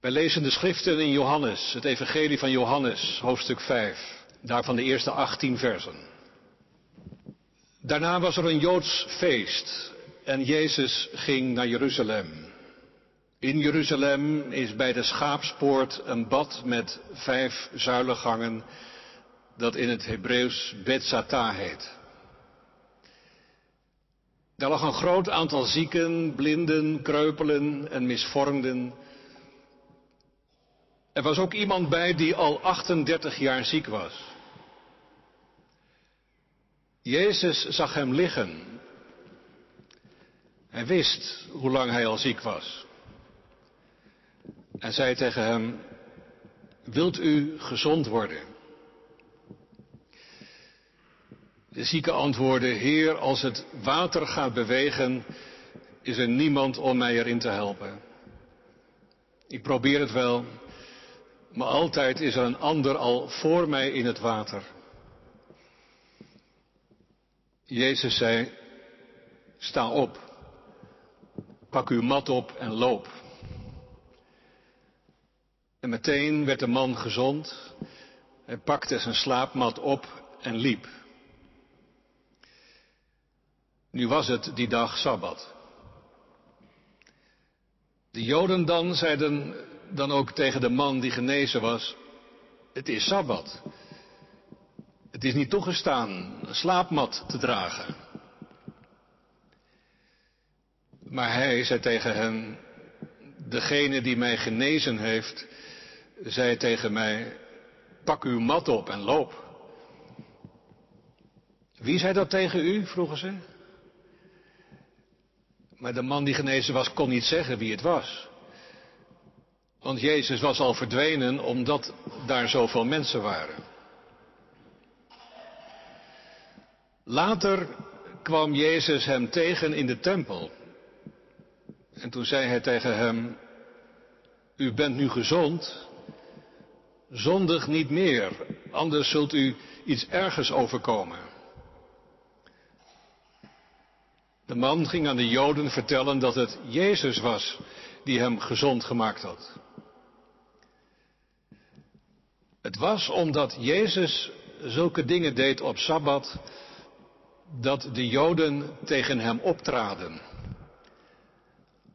Wij lezen de schriften in Johannes, het evangelie van Johannes, hoofdstuk 5, daarvan de eerste 18 versen. Daarna was er een Joods feest en Jezus ging naar Jeruzalem. In Jeruzalem is bij de schaapspoort een bad met vijf zuilengangen dat in het Hebreeuws Betzata heet. Daar lag een groot aantal zieken, blinden, kreupelen en misvormden. Er was ook iemand bij die al 38 jaar ziek was. Jezus zag hem liggen. Hij wist hoe lang hij al ziek was. En zei tegen hem, wilt u gezond worden? De zieke antwoordde, Heer, als het water gaat bewegen, is er niemand om mij erin te helpen. Ik probeer het wel, maar altijd is er een ander al voor mij in het water. Jezus zei, sta op, pak uw mat op en loop. En meteen werd de man gezond. Hij pakte zijn slaapmat op en liep. Nu was het die dag Sabbat. De Joden dan zeiden dan ook tegen de man die genezen was, het is Sabbat. Het is niet toegestaan een slaapmat te dragen. Maar hij zei tegen hen, degene die mij genezen heeft, zei tegen mij, pak uw mat op en loop. Wie zei dat tegen u? vroegen ze. Maar de man die genezen was kon niet zeggen wie het was. Want Jezus was al verdwenen omdat daar zoveel mensen waren. Later kwam Jezus hem tegen in de tempel. En toen zei hij tegen hem, u bent nu gezond, zondig niet meer, anders zult u iets ergers overkomen. De man ging aan de Joden vertellen dat het Jezus was die hem gezond gemaakt had. Het was omdat Jezus zulke dingen deed op Sabbat dat de Joden tegen hem optraden.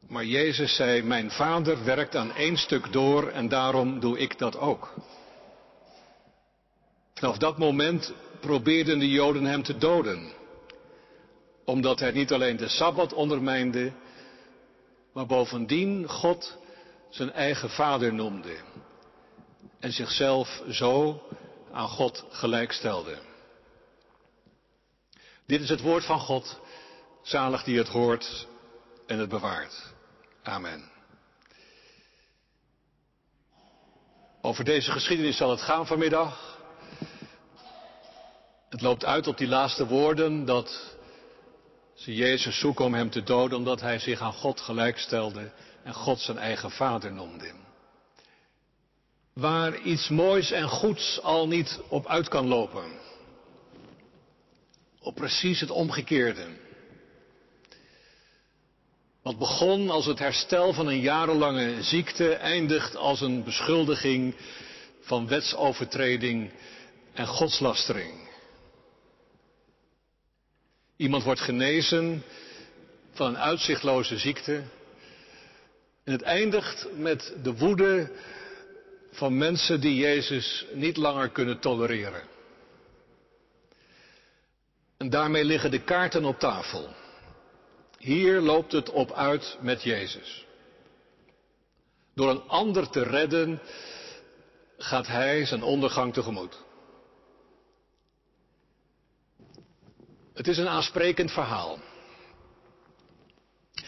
Maar Jezus zei, mijn vader werkt aan één stuk door en daarom doe ik dat ook. Vanaf dat moment probeerden de Joden hem te doden, omdat hij niet alleen de Sabbat ondermijnde, maar bovendien God zijn eigen vader noemde en zichzelf zo aan God gelijkstelde. Dit is het woord van God, zalig die het hoort en het bewaart. Amen. Over deze geschiedenis zal het gaan vanmiddag. Het loopt uit op die laatste woorden dat ze Jezus zoeken om hem te doden omdat hij zich aan God gelijkstelde en God zijn eigen vader noemde. Waar iets moois en goeds al niet op uit kan lopen. Op precies het omgekeerde. Wat begon als het herstel van een jarenlange ziekte eindigt als een beschuldiging van wetsovertreding en godslastering. Iemand wordt genezen van een uitzichtloze ziekte en het eindigt met de woede van mensen die Jezus niet langer kunnen tolereren. En daarmee liggen de kaarten op tafel. Hier loopt het op uit met Jezus. Door een ander te redden gaat hij zijn ondergang tegemoet. Het is een aansprekend verhaal.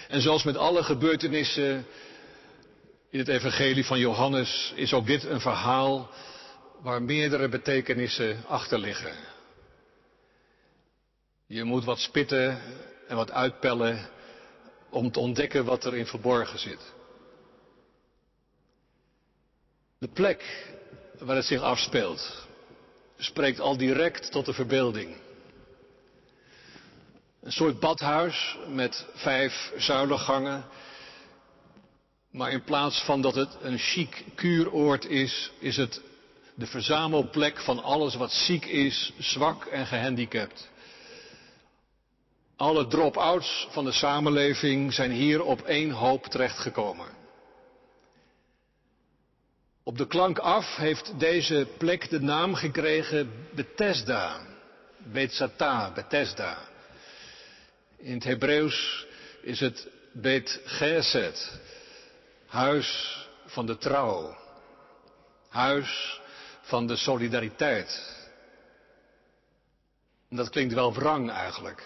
En zoals met alle gebeurtenissen in het evangelie van Johannes is ook dit een verhaal waar meerdere betekenissen achter liggen. Je moet wat spitten en wat uitpellen om te ontdekken wat er in verborgen zit. De plek waar het zich afspeelt spreekt al direct tot de verbeelding. Een soort badhuis met vijf zuilengangen Maar in plaats van dat het een chic kuuroord is, is het de verzamelplek van alles wat ziek is, zwak en gehandicapt. Alle drop-outs van de samenleving zijn hier op één hoop terechtgekomen. Op de klank af heeft deze plek de naam gekregen Bethesda. Bethsata, Bethesda. In het Hebreeuws is het Bet Geset, huis van de trouw, huis van de solidariteit. En dat klinkt wel wrang eigenlijk.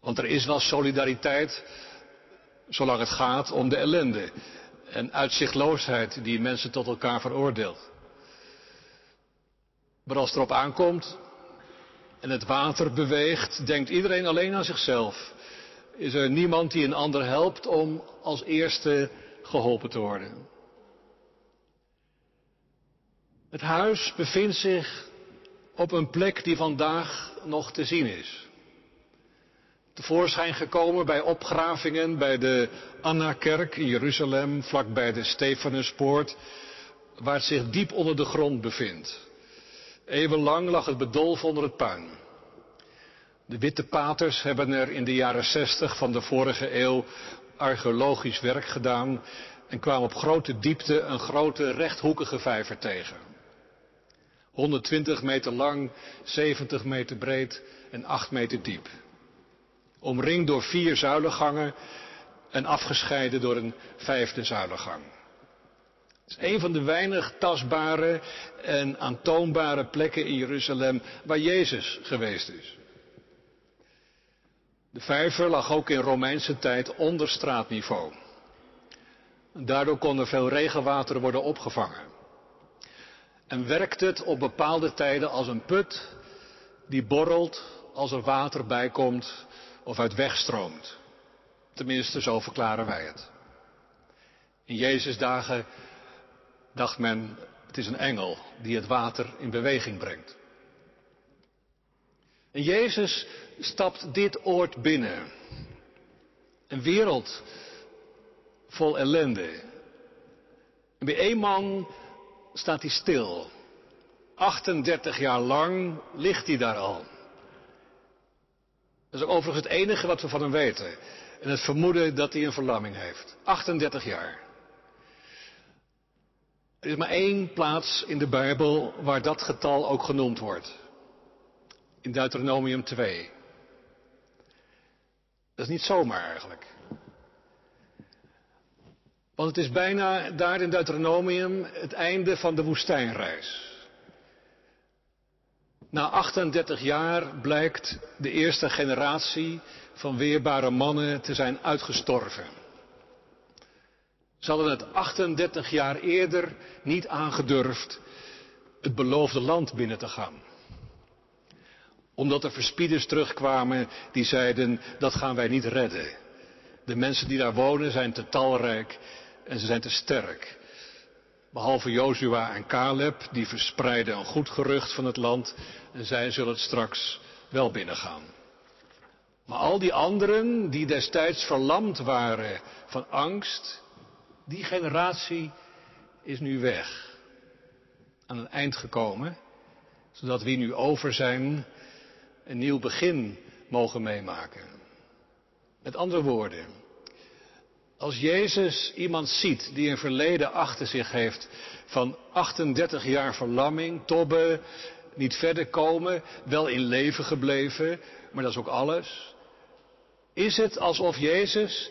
Want er is wel solidariteit zolang het gaat om de ellende en uitzichtloosheid die mensen tot elkaar veroordeelt. Maar als het erop aankomt en het water beweegt, denkt iedereen alleen aan zichzelf. Is er niemand die een ander helpt om als eerste geholpen te worden. Het huis bevindt zich op een plek die vandaag nog te zien is. Tevoorschijn gekomen bij opgravingen bij de Anna-kerk in Jeruzalem, vlakbij de Stefanuspoort, waar het zich diep onder de grond bevindt. Eeuwenlang lag het bedolven onder het puin. De witte paters hebben er in de jaren zestig van de vorige eeuw archeologisch werk gedaan en kwamen op grote diepte een grote rechthoekige vijver tegen. 120 meter lang, 70 meter breed en 8 meter diep. Omringd door vier zuilengangen en afgescheiden door een vijfde zuilengang. Het is een van de weinig tastbare en aantoonbare plekken in Jeruzalem waar Jezus geweest is. De vijver lag ook in Romeinse tijd onder straatniveau. Daardoor kon er veel regenwater worden opgevangen. En werkt het op bepaalde tijden als een put die borrelt als er water bij komt of uit wegstroomt. Tenminste, zo verklaren wij het. In Jezus' dagen dacht men, het is een engel die het water in beweging brengt. En Jezus stapt dit oord binnen. Een wereld vol ellende. En bij één man staat hij stil. 38 jaar lang ligt hij daar al. Dat is overigens het enige wat we van hem weten. En het vermoeden dat hij een verlamming heeft. 38 jaar. Er is maar één plaats in de Bijbel waar dat getal ook genoemd wordt. In Deuteronomium 2. Dat is niet zomaar eigenlijk. Want het is bijna daar in Deuteronomium het einde van de woestijnreis. Na 38 jaar blijkt de eerste generatie van weerbare mannen te zijn uitgestorven. Ze hadden het 38 jaar eerder niet aangedurfd het beloofde land binnen te gaan. Omdat er verspieders terugkwamen die zeiden dat gaan wij niet redden. De mensen die daar wonen zijn te talrijk en ze zijn te sterk. Behalve Jozua en Caleb, die verspreiden een goed gerucht van het land en zij zullen het straks wel binnengaan. Maar al die anderen die destijds verlamd waren van angst, die generatie is nu weg. Aan een eind gekomen, zodat wie nu over zijn een nieuw begin mogen meemaken. Met andere woorden, als Jezus iemand ziet die een verleden achter zich heeft van 38 jaar verlamming, tobben, niet verder komen, wel in leven gebleven, maar dat is ook alles. Is het alsof Jezus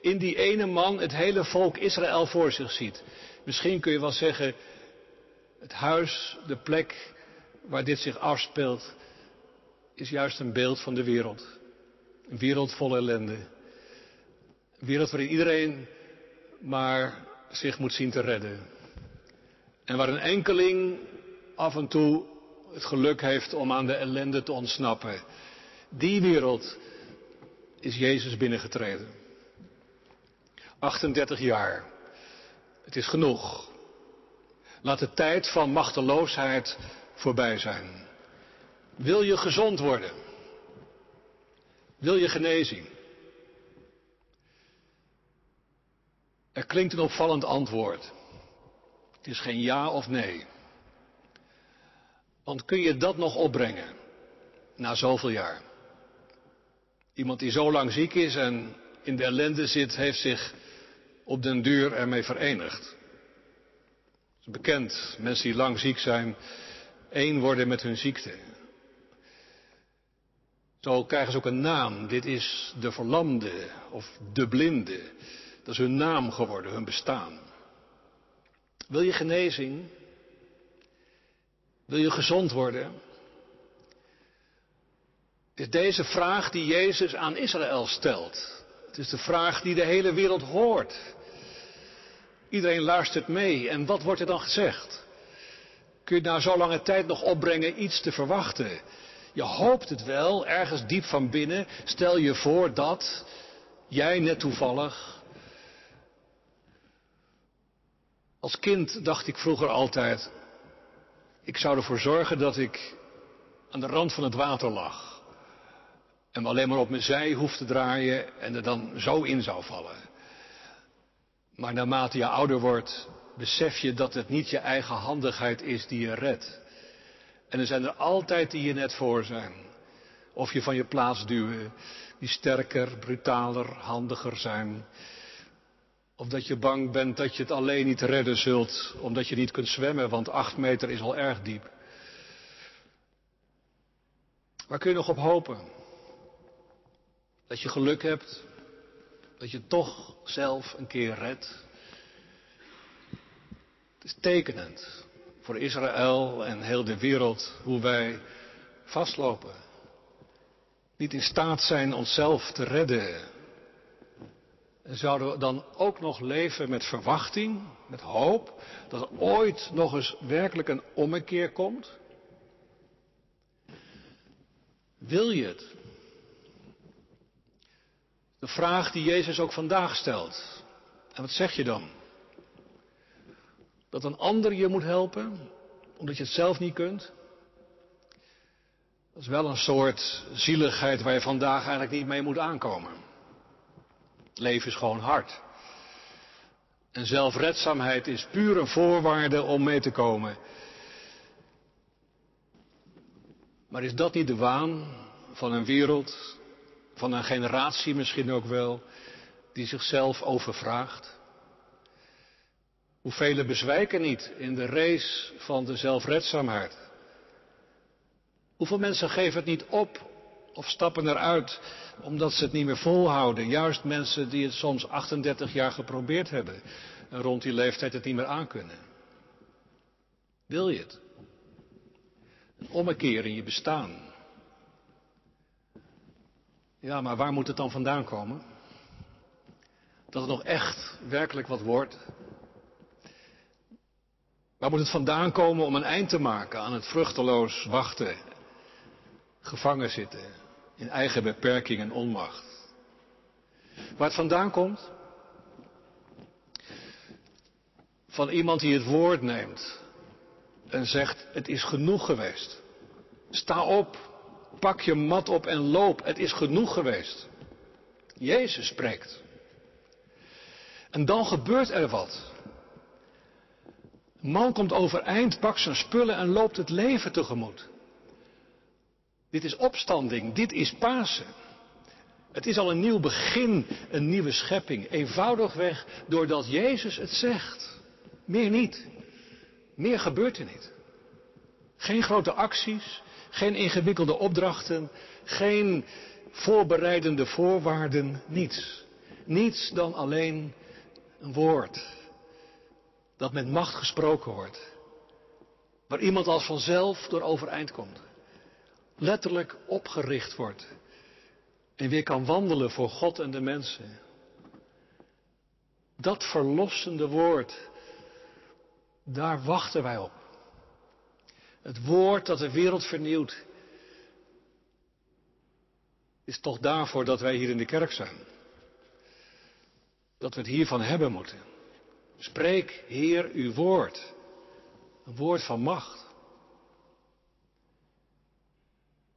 in die ene man het hele volk Israël voor zich ziet? Misschien kun je wel zeggen, het huis, de plek waar dit zich afspeelt, is juist een beeld van de wereld. Een wereld vol ellende. Een wereld waarin iedereen maar zich moet zien te redden. En waar een enkeling af en toe het geluk heeft om aan de ellende te ontsnappen. Die wereld is Jezus binnengetreden. 38 jaar. Het is genoeg. Laat de tijd van machteloosheid voorbij zijn. Wil je gezond worden? Wil je genezing? Er klinkt een opvallend antwoord. Het is geen ja of nee. Want kun je dat nog opbrengen na zoveel jaar? Iemand die zo lang ziek is en in de ellende zit, heeft zich op den duur ermee verenigd. Het is bekend, mensen die lang ziek zijn, één worden met hun ziekte. Zo krijgen ze ook een naam. Dit is de verlamde of de blinde. Dat is hun naam geworden, hun bestaan. Wil je genezing? Wil je gezond worden? Is deze vraag die Jezus aan Israël stelt. Het is de vraag die de hele wereld hoort. Iedereen luistert mee. En wat wordt er dan gezegd? Kun je na zo lange tijd nog opbrengen iets te verwachten? Je hoopt het wel, ergens diep van binnen. Stel je voor dat jij net toevallig. Als kind dacht ik vroeger altijd, ik zou ervoor zorgen dat ik aan de rand van het water lag. En me alleen maar op mijn zij hoef te draaien en er dan zo in zou vallen. Maar naarmate je ouder wordt, besef je dat het niet je eigen handigheid is die je redt. En er zijn er altijd die je net voor zijn. Of je van je plaats duwen, die sterker, brutaler, handiger zijn. Of dat je bang bent dat je het alleen niet redden zult, omdat je niet kunt zwemmen, want acht meter is al erg diep. Waar kun je nog op hopen? Dat je geluk hebt, dat je toch zelf een keer redt. Het is tekenend voor Israël en heel de wereld hoe wij vastlopen. Niet in staat zijn onszelf te redden. En zouden we dan ook nog leven met verwachting, met hoop, dat er ooit nog eens werkelijk een ommekeer komt? Wil je het? De vraag die Jezus ook vandaag stelt. En wat zeg je dan? Dat een ander je moet helpen, omdat je het zelf niet kunt? Dat is wel een soort zieligheid waar je vandaag eigenlijk niet mee moet aankomen. Het leven is gewoon hard. En zelfredzaamheid is puur een voorwaarde om mee te komen. Maar is dat niet de waan van een wereld, van een generatie misschien ook wel, die zichzelf overvraagt? Hoeveel bezwijken niet in de race van de zelfredzaamheid? Hoeveel mensen geven het niet op of stappen eruit omdat ze het niet meer volhouden? Juist mensen die het soms 38 jaar geprobeerd hebben en rond die leeftijd het niet meer aankunnen. Wil je het? Een ommekeer in je bestaan. Ja, maar waar moet het dan vandaan komen? Dat het nog echt werkelijk wat wordt Waar moet het vandaan komen om een eind te maken aan het vruchteloos wachten, gevangen zitten in eigen beperking en onmacht? Waar het vandaan komt? Van iemand die het woord neemt en zegt: Het is genoeg geweest. Sta op, pak je mat op en loop. Het is genoeg geweest. Jezus spreekt. En dan gebeurt er wat. Man komt overeind, pakt zijn spullen en loopt het leven tegemoet. Dit is opstanding, dit is Pasen. Het is al een nieuw begin, een nieuwe schepping. Eenvoudigweg doordat Jezus het zegt. Meer niet. Meer gebeurt er niet. Geen grote acties, geen ingewikkelde opdrachten, geen voorbereidende voorwaarden, niets. Niets dan alleen een woord dat met macht gesproken wordt. Waar iemand als vanzelf door overeind komt. Letterlijk opgericht wordt. En weer kan wandelen voor God en de mensen. Dat verlossende woord, daar wachten wij op. Het woord dat de wereld vernieuwt, is toch daarvoor dat wij hier in de kerk zijn. Dat we het hiervan hebben moeten. Spreek, Heer, uw woord. Een woord van macht.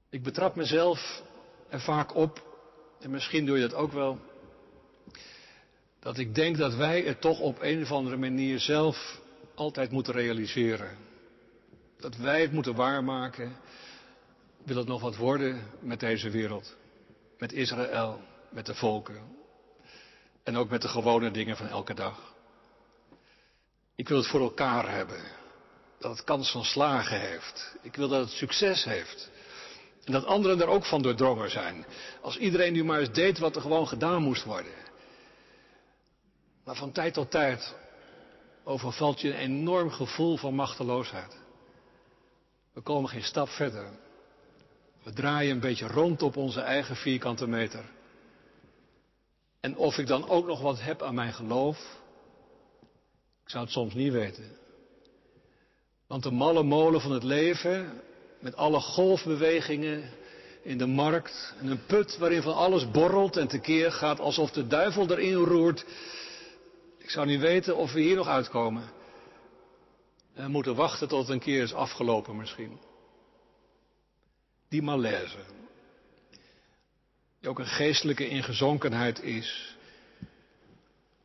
Ik betrap mezelf er vaak op, en misschien doe je dat ook wel, dat ik denk dat wij het toch op een of andere manier zelf altijd moeten realiseren. Dat wij het moeten waarmaken. Wil het nog wat worden met deze wereld? Met Israël, met de volken. En ook met de gewone dingen van elke dag. Ik wil het voor elkaar hebben. Dat het kans van slagen heeft. Ik wil dat het succes heeft. En dat anderen er ook van doordrongen zijn. Als iedereen nu maar eens deed wat er gewoon gedaan moest worden. Maar van tijd tot tijd overvalt je een enorm gevoel van machteloosheid. We komen geen stap verder. We draaien een beetje rond op onze eigen vierkante meter. En of ik dan ook nog wat heb aan mijn geloof, zou het soms niet weten. Want de malle molen van het leven, met alle golfbewegingen in de markt en een put waarin van alles borrelt en tekeer gaat alsof de duivel erin roert. Ik zou niet weten of we hier nog uitkomen. En we moeten wachten tot het een keer is afgelopen misschien. Die malaise, die ook een geestelijke ingezonkenheid is,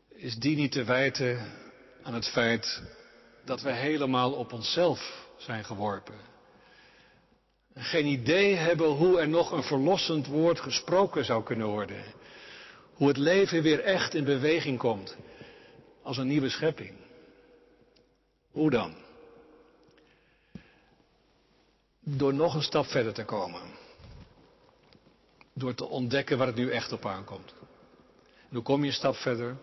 is die niet te wijten aan het feit dat wij helemaal op onszelf zijn geworpen. Geen idee hebben hoe er nog een verlossend woord gesproken zou kunnen worden. Hoe het leven weer echt in beweging komt. Als een nieuwe schepping. Hoe dan? Door nog een stap verder te komen. Door te ontdekken waar het nu echt op aankomt. En hoe kom je een stap verder?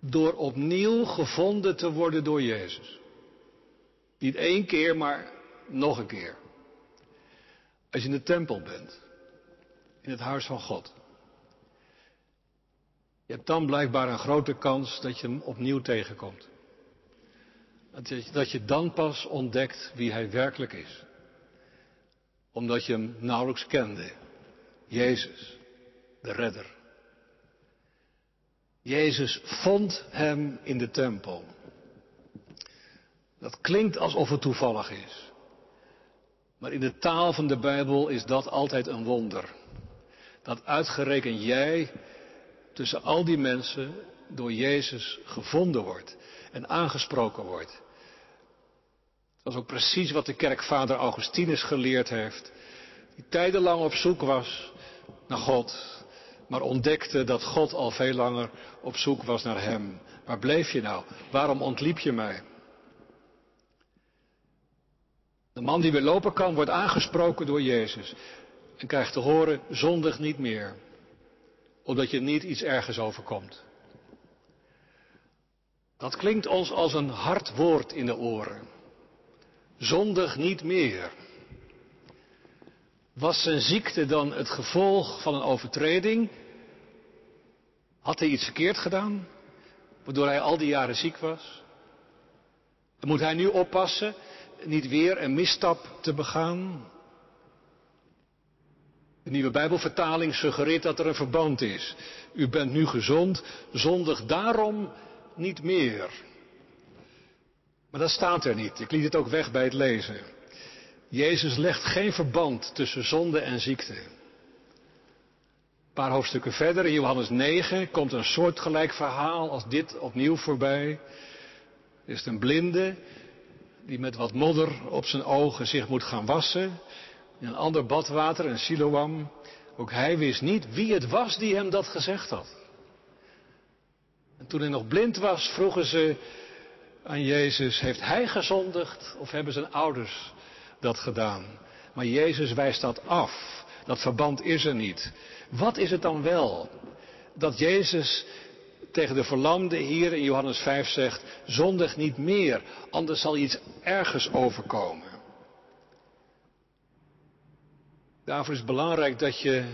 Door opnieuw gevonden te worden door Jezus. Niet één keer, maar nog een keer. Als je in de tempel bent, in het huis van God. Je hebt dan blijkbaar een grote kans dat je hem opnieuw tegenkomt. Dat je dan pas ontdekt wie hij werkelijk is. Omdat je hem nauwelijks kende. Jezus, de redder. Jezus vond hem in de tempel. Dat klinkt alsof het toevallig is. Maar in de taal van de Bijbel is dat altijd een wonder. Dat uitgerekend jij tussen al die mensen door Jezus gevonden wordt en aangesproken wordt. Dat is ook precies wat de kerkvader Augustinus geleerd heeft, die tijdenlang op zoek was naar God, maar ontdekte dat God al veel langer op zoek was naar hem. Waar bleef je nou? Waarom ontliep je mij? De man die weer lopen kan, wordt aangesproken door Jezus en krijgt te horen, zondig niet meer omdat je niet iets ergens overkomt. Dat klinkt ons als een hard woord in de oren. Zondig niet meer. Was zijn ziekte dan het gevolg van een overtreding? Had hij iets verkeerd gedaan, waardoor hij al die jaren ziek was? moet hij nu oppassen niet weer een misstap te begaan? De nieuwe Bijbelvertaling suggereert dat er een verband is. U bent nu gezond, zondig daarom niet meer. Maar dat staat er niet. Ik liet het ook weg bij het lezen. Jezus legt geen verband tussen zonde en ziekte. Een paar hoofdstukken verder, in Johannes 9, komt een soortgelijk verhaal als dit opnieuw voorbij. Er is een blinde die met wat modder op zijn ogen zich moet gaan wassen in een ander badwater, in Siloam. Ook hij wist niet wie het was die hem dat gezegd had. En toen hij nog blind was, vroegen ze aan Jezus, heeft hij gezondigd of hebben zijn ouders dat gedaan? Maar Jezus wijst dat af. Dat verband is er niet. Wat is het dan wel? Dat Jezus tegen de verlamde hier in Johannes 5 zegt, zondig niet meer, anders zal iets ergens overkomen. Daarvoor is het belangrijk dat je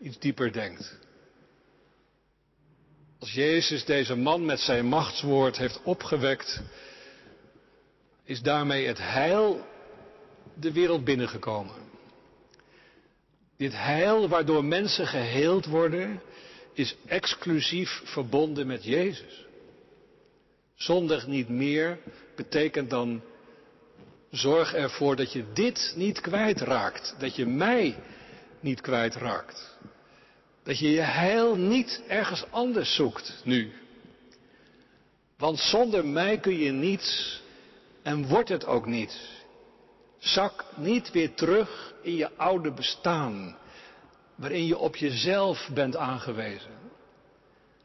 iets dieper denkt. Als Jezus deze man met zijn machtswoord heeft opgewekt, is daarmee het heil de wereld binnengekomen. Dit heil waardoor mensen geheeld worden, is exclusief verbonden met Jezus. Zondig niet meer betekent dan Zorg ervoor dat je dit niet kwijtraakt. Dat je mij niet kwijtraakt. Dat je je heil niet ergens anders zoekt nu. Want zonder mij kun je niets en wordt het ook niets. Zak niet weer terug in je oude bestaan, waarin je op jezelf bent aangewezen.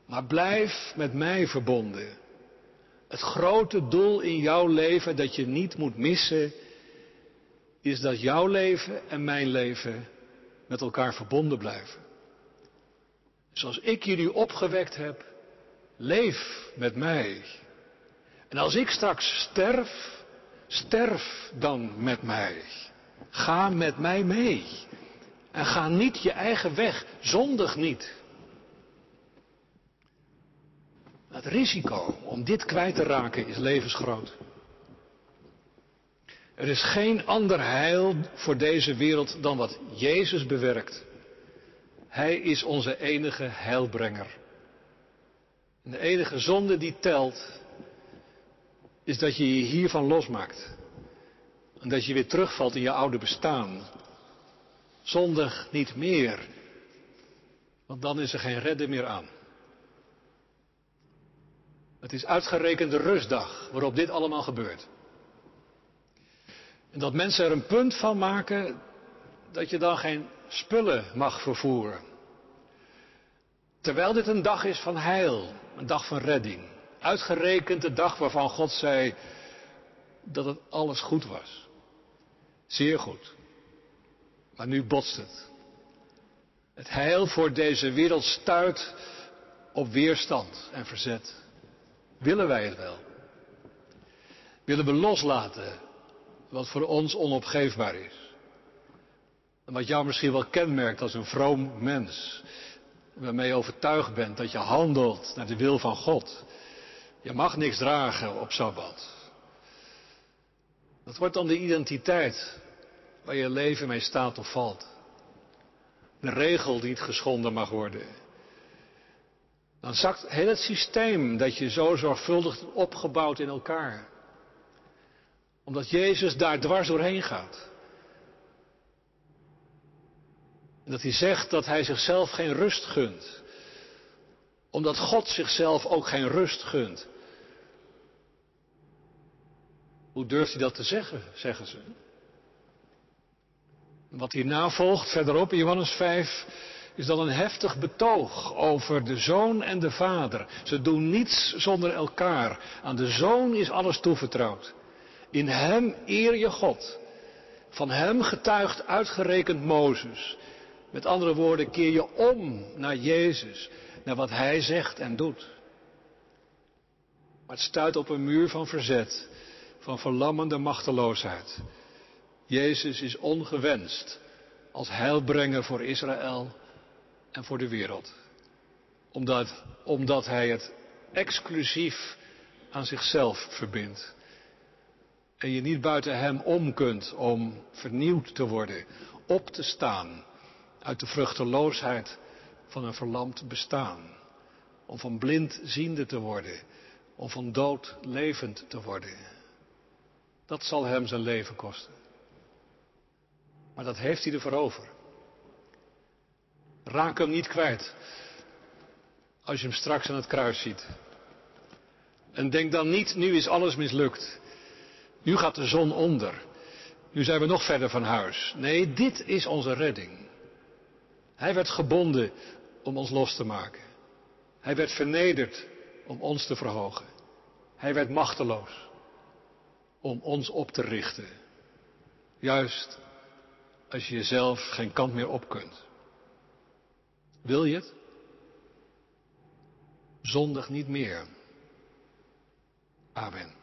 Maar blijf met mij verbonden. Het grote doel in jouw leven dat je niet moet missen, is dat jouw leven en mijn leven met elkaar verbonden blijven. Zoals ik jullie opgewekt heb, leef met mij. En als ik straks sterf, sterf dan met mij. Ga met mij mee. En ga niet je eigen weg, zondig niet. Het risico om dit kwijt te raken is levensgroot. Er is geen ander heil voor deze wereld dan wat Jezus bewerkt. Hij is onze enige heilbrenger. En de enige zonde die telt, is dat je je hiervan losmaakt. En dat je weer terugvalt in je oude bestaan. Zondig niet meer, want dan is er geen redden meer aan. Het is uitgerekend rustdag waarop dit allemaal gebeurt. En dat mensen er een punt van maken dat je dan geen spullen mag vervoeren. Terwijl dit een dag is van heil, een dag van redding. Uitgerekend de dag waarvan God zei dat het alles goed was. Zeer goed. Maar nu botst het. Het heil voor deze wereld stuit op weerstand en verzet. Willen wij het wel? Willen we loslaten wat voor ons onopgeefbaar is? En wat jou misschien wel kenmerkt als een vroom mens. Waarmee je overtuigd bent dat je handelt naar de wil van God. Je mag niks dragen op Sabbat. Dat wordt dan de identiteit waar je leven mee staat of valt. De regel die niet geschonden mag worden. Dan zakt heel het systeem dat je zo zorgvuldig opgebouwd in elkaar. Omdat Jezus daar dwars doorheen gaat. En dat hij zegt dat hij zichzelf geen rust gunt. Omdat God zichzelf ook geen rust gunt. Hoe durft hij dat te zeggen, zeggen ze. Wat hierna volgt, verderop in Johannes 5, is dan een heftig betoog over de zoon en de vader. Ze doen niets zonder elkaar. Aan de zoon is alles toevertrouwd. In hem eer je God. Van hem getuigt uitgerekend Mozes. Met andere woorden, keer je om naar Jezus, naar wat Hij zegt en doet. Maar het stuit op een muur van verzet, van verlammende machteloosheid. Jezus is ongewenst als heilbrenger voor Israël en voor de wereld. Omdat, omdat Hij het exclusief aan zichzelf verbindt. En je niet buiten Hem om kunt om vernieuwd te worden, op te staan uit de vruchteloosheid van een verlamd bestaan. Om van blind ziende te worden. Om van dood levend te worden. Dat zal hem zijn leven kosten. Maar dat heeft hij ervoor over. Raak hem niet kwijt. Als je hem straks aan het kruis ziet. En denk dan niet, nu is alles mislukt. Nu gaat de zon onder. Nu zijn we nog verder van huis. Nee, dit is onze redding. Hij werd gebonden om ons los te maken. Hij werd vernederd om ons te verhogen. Hij werd machteloos om ons op te richten. Juist als je jezelf geen kant meer op kunt. Wil je het? Zondig niet meer. Amen.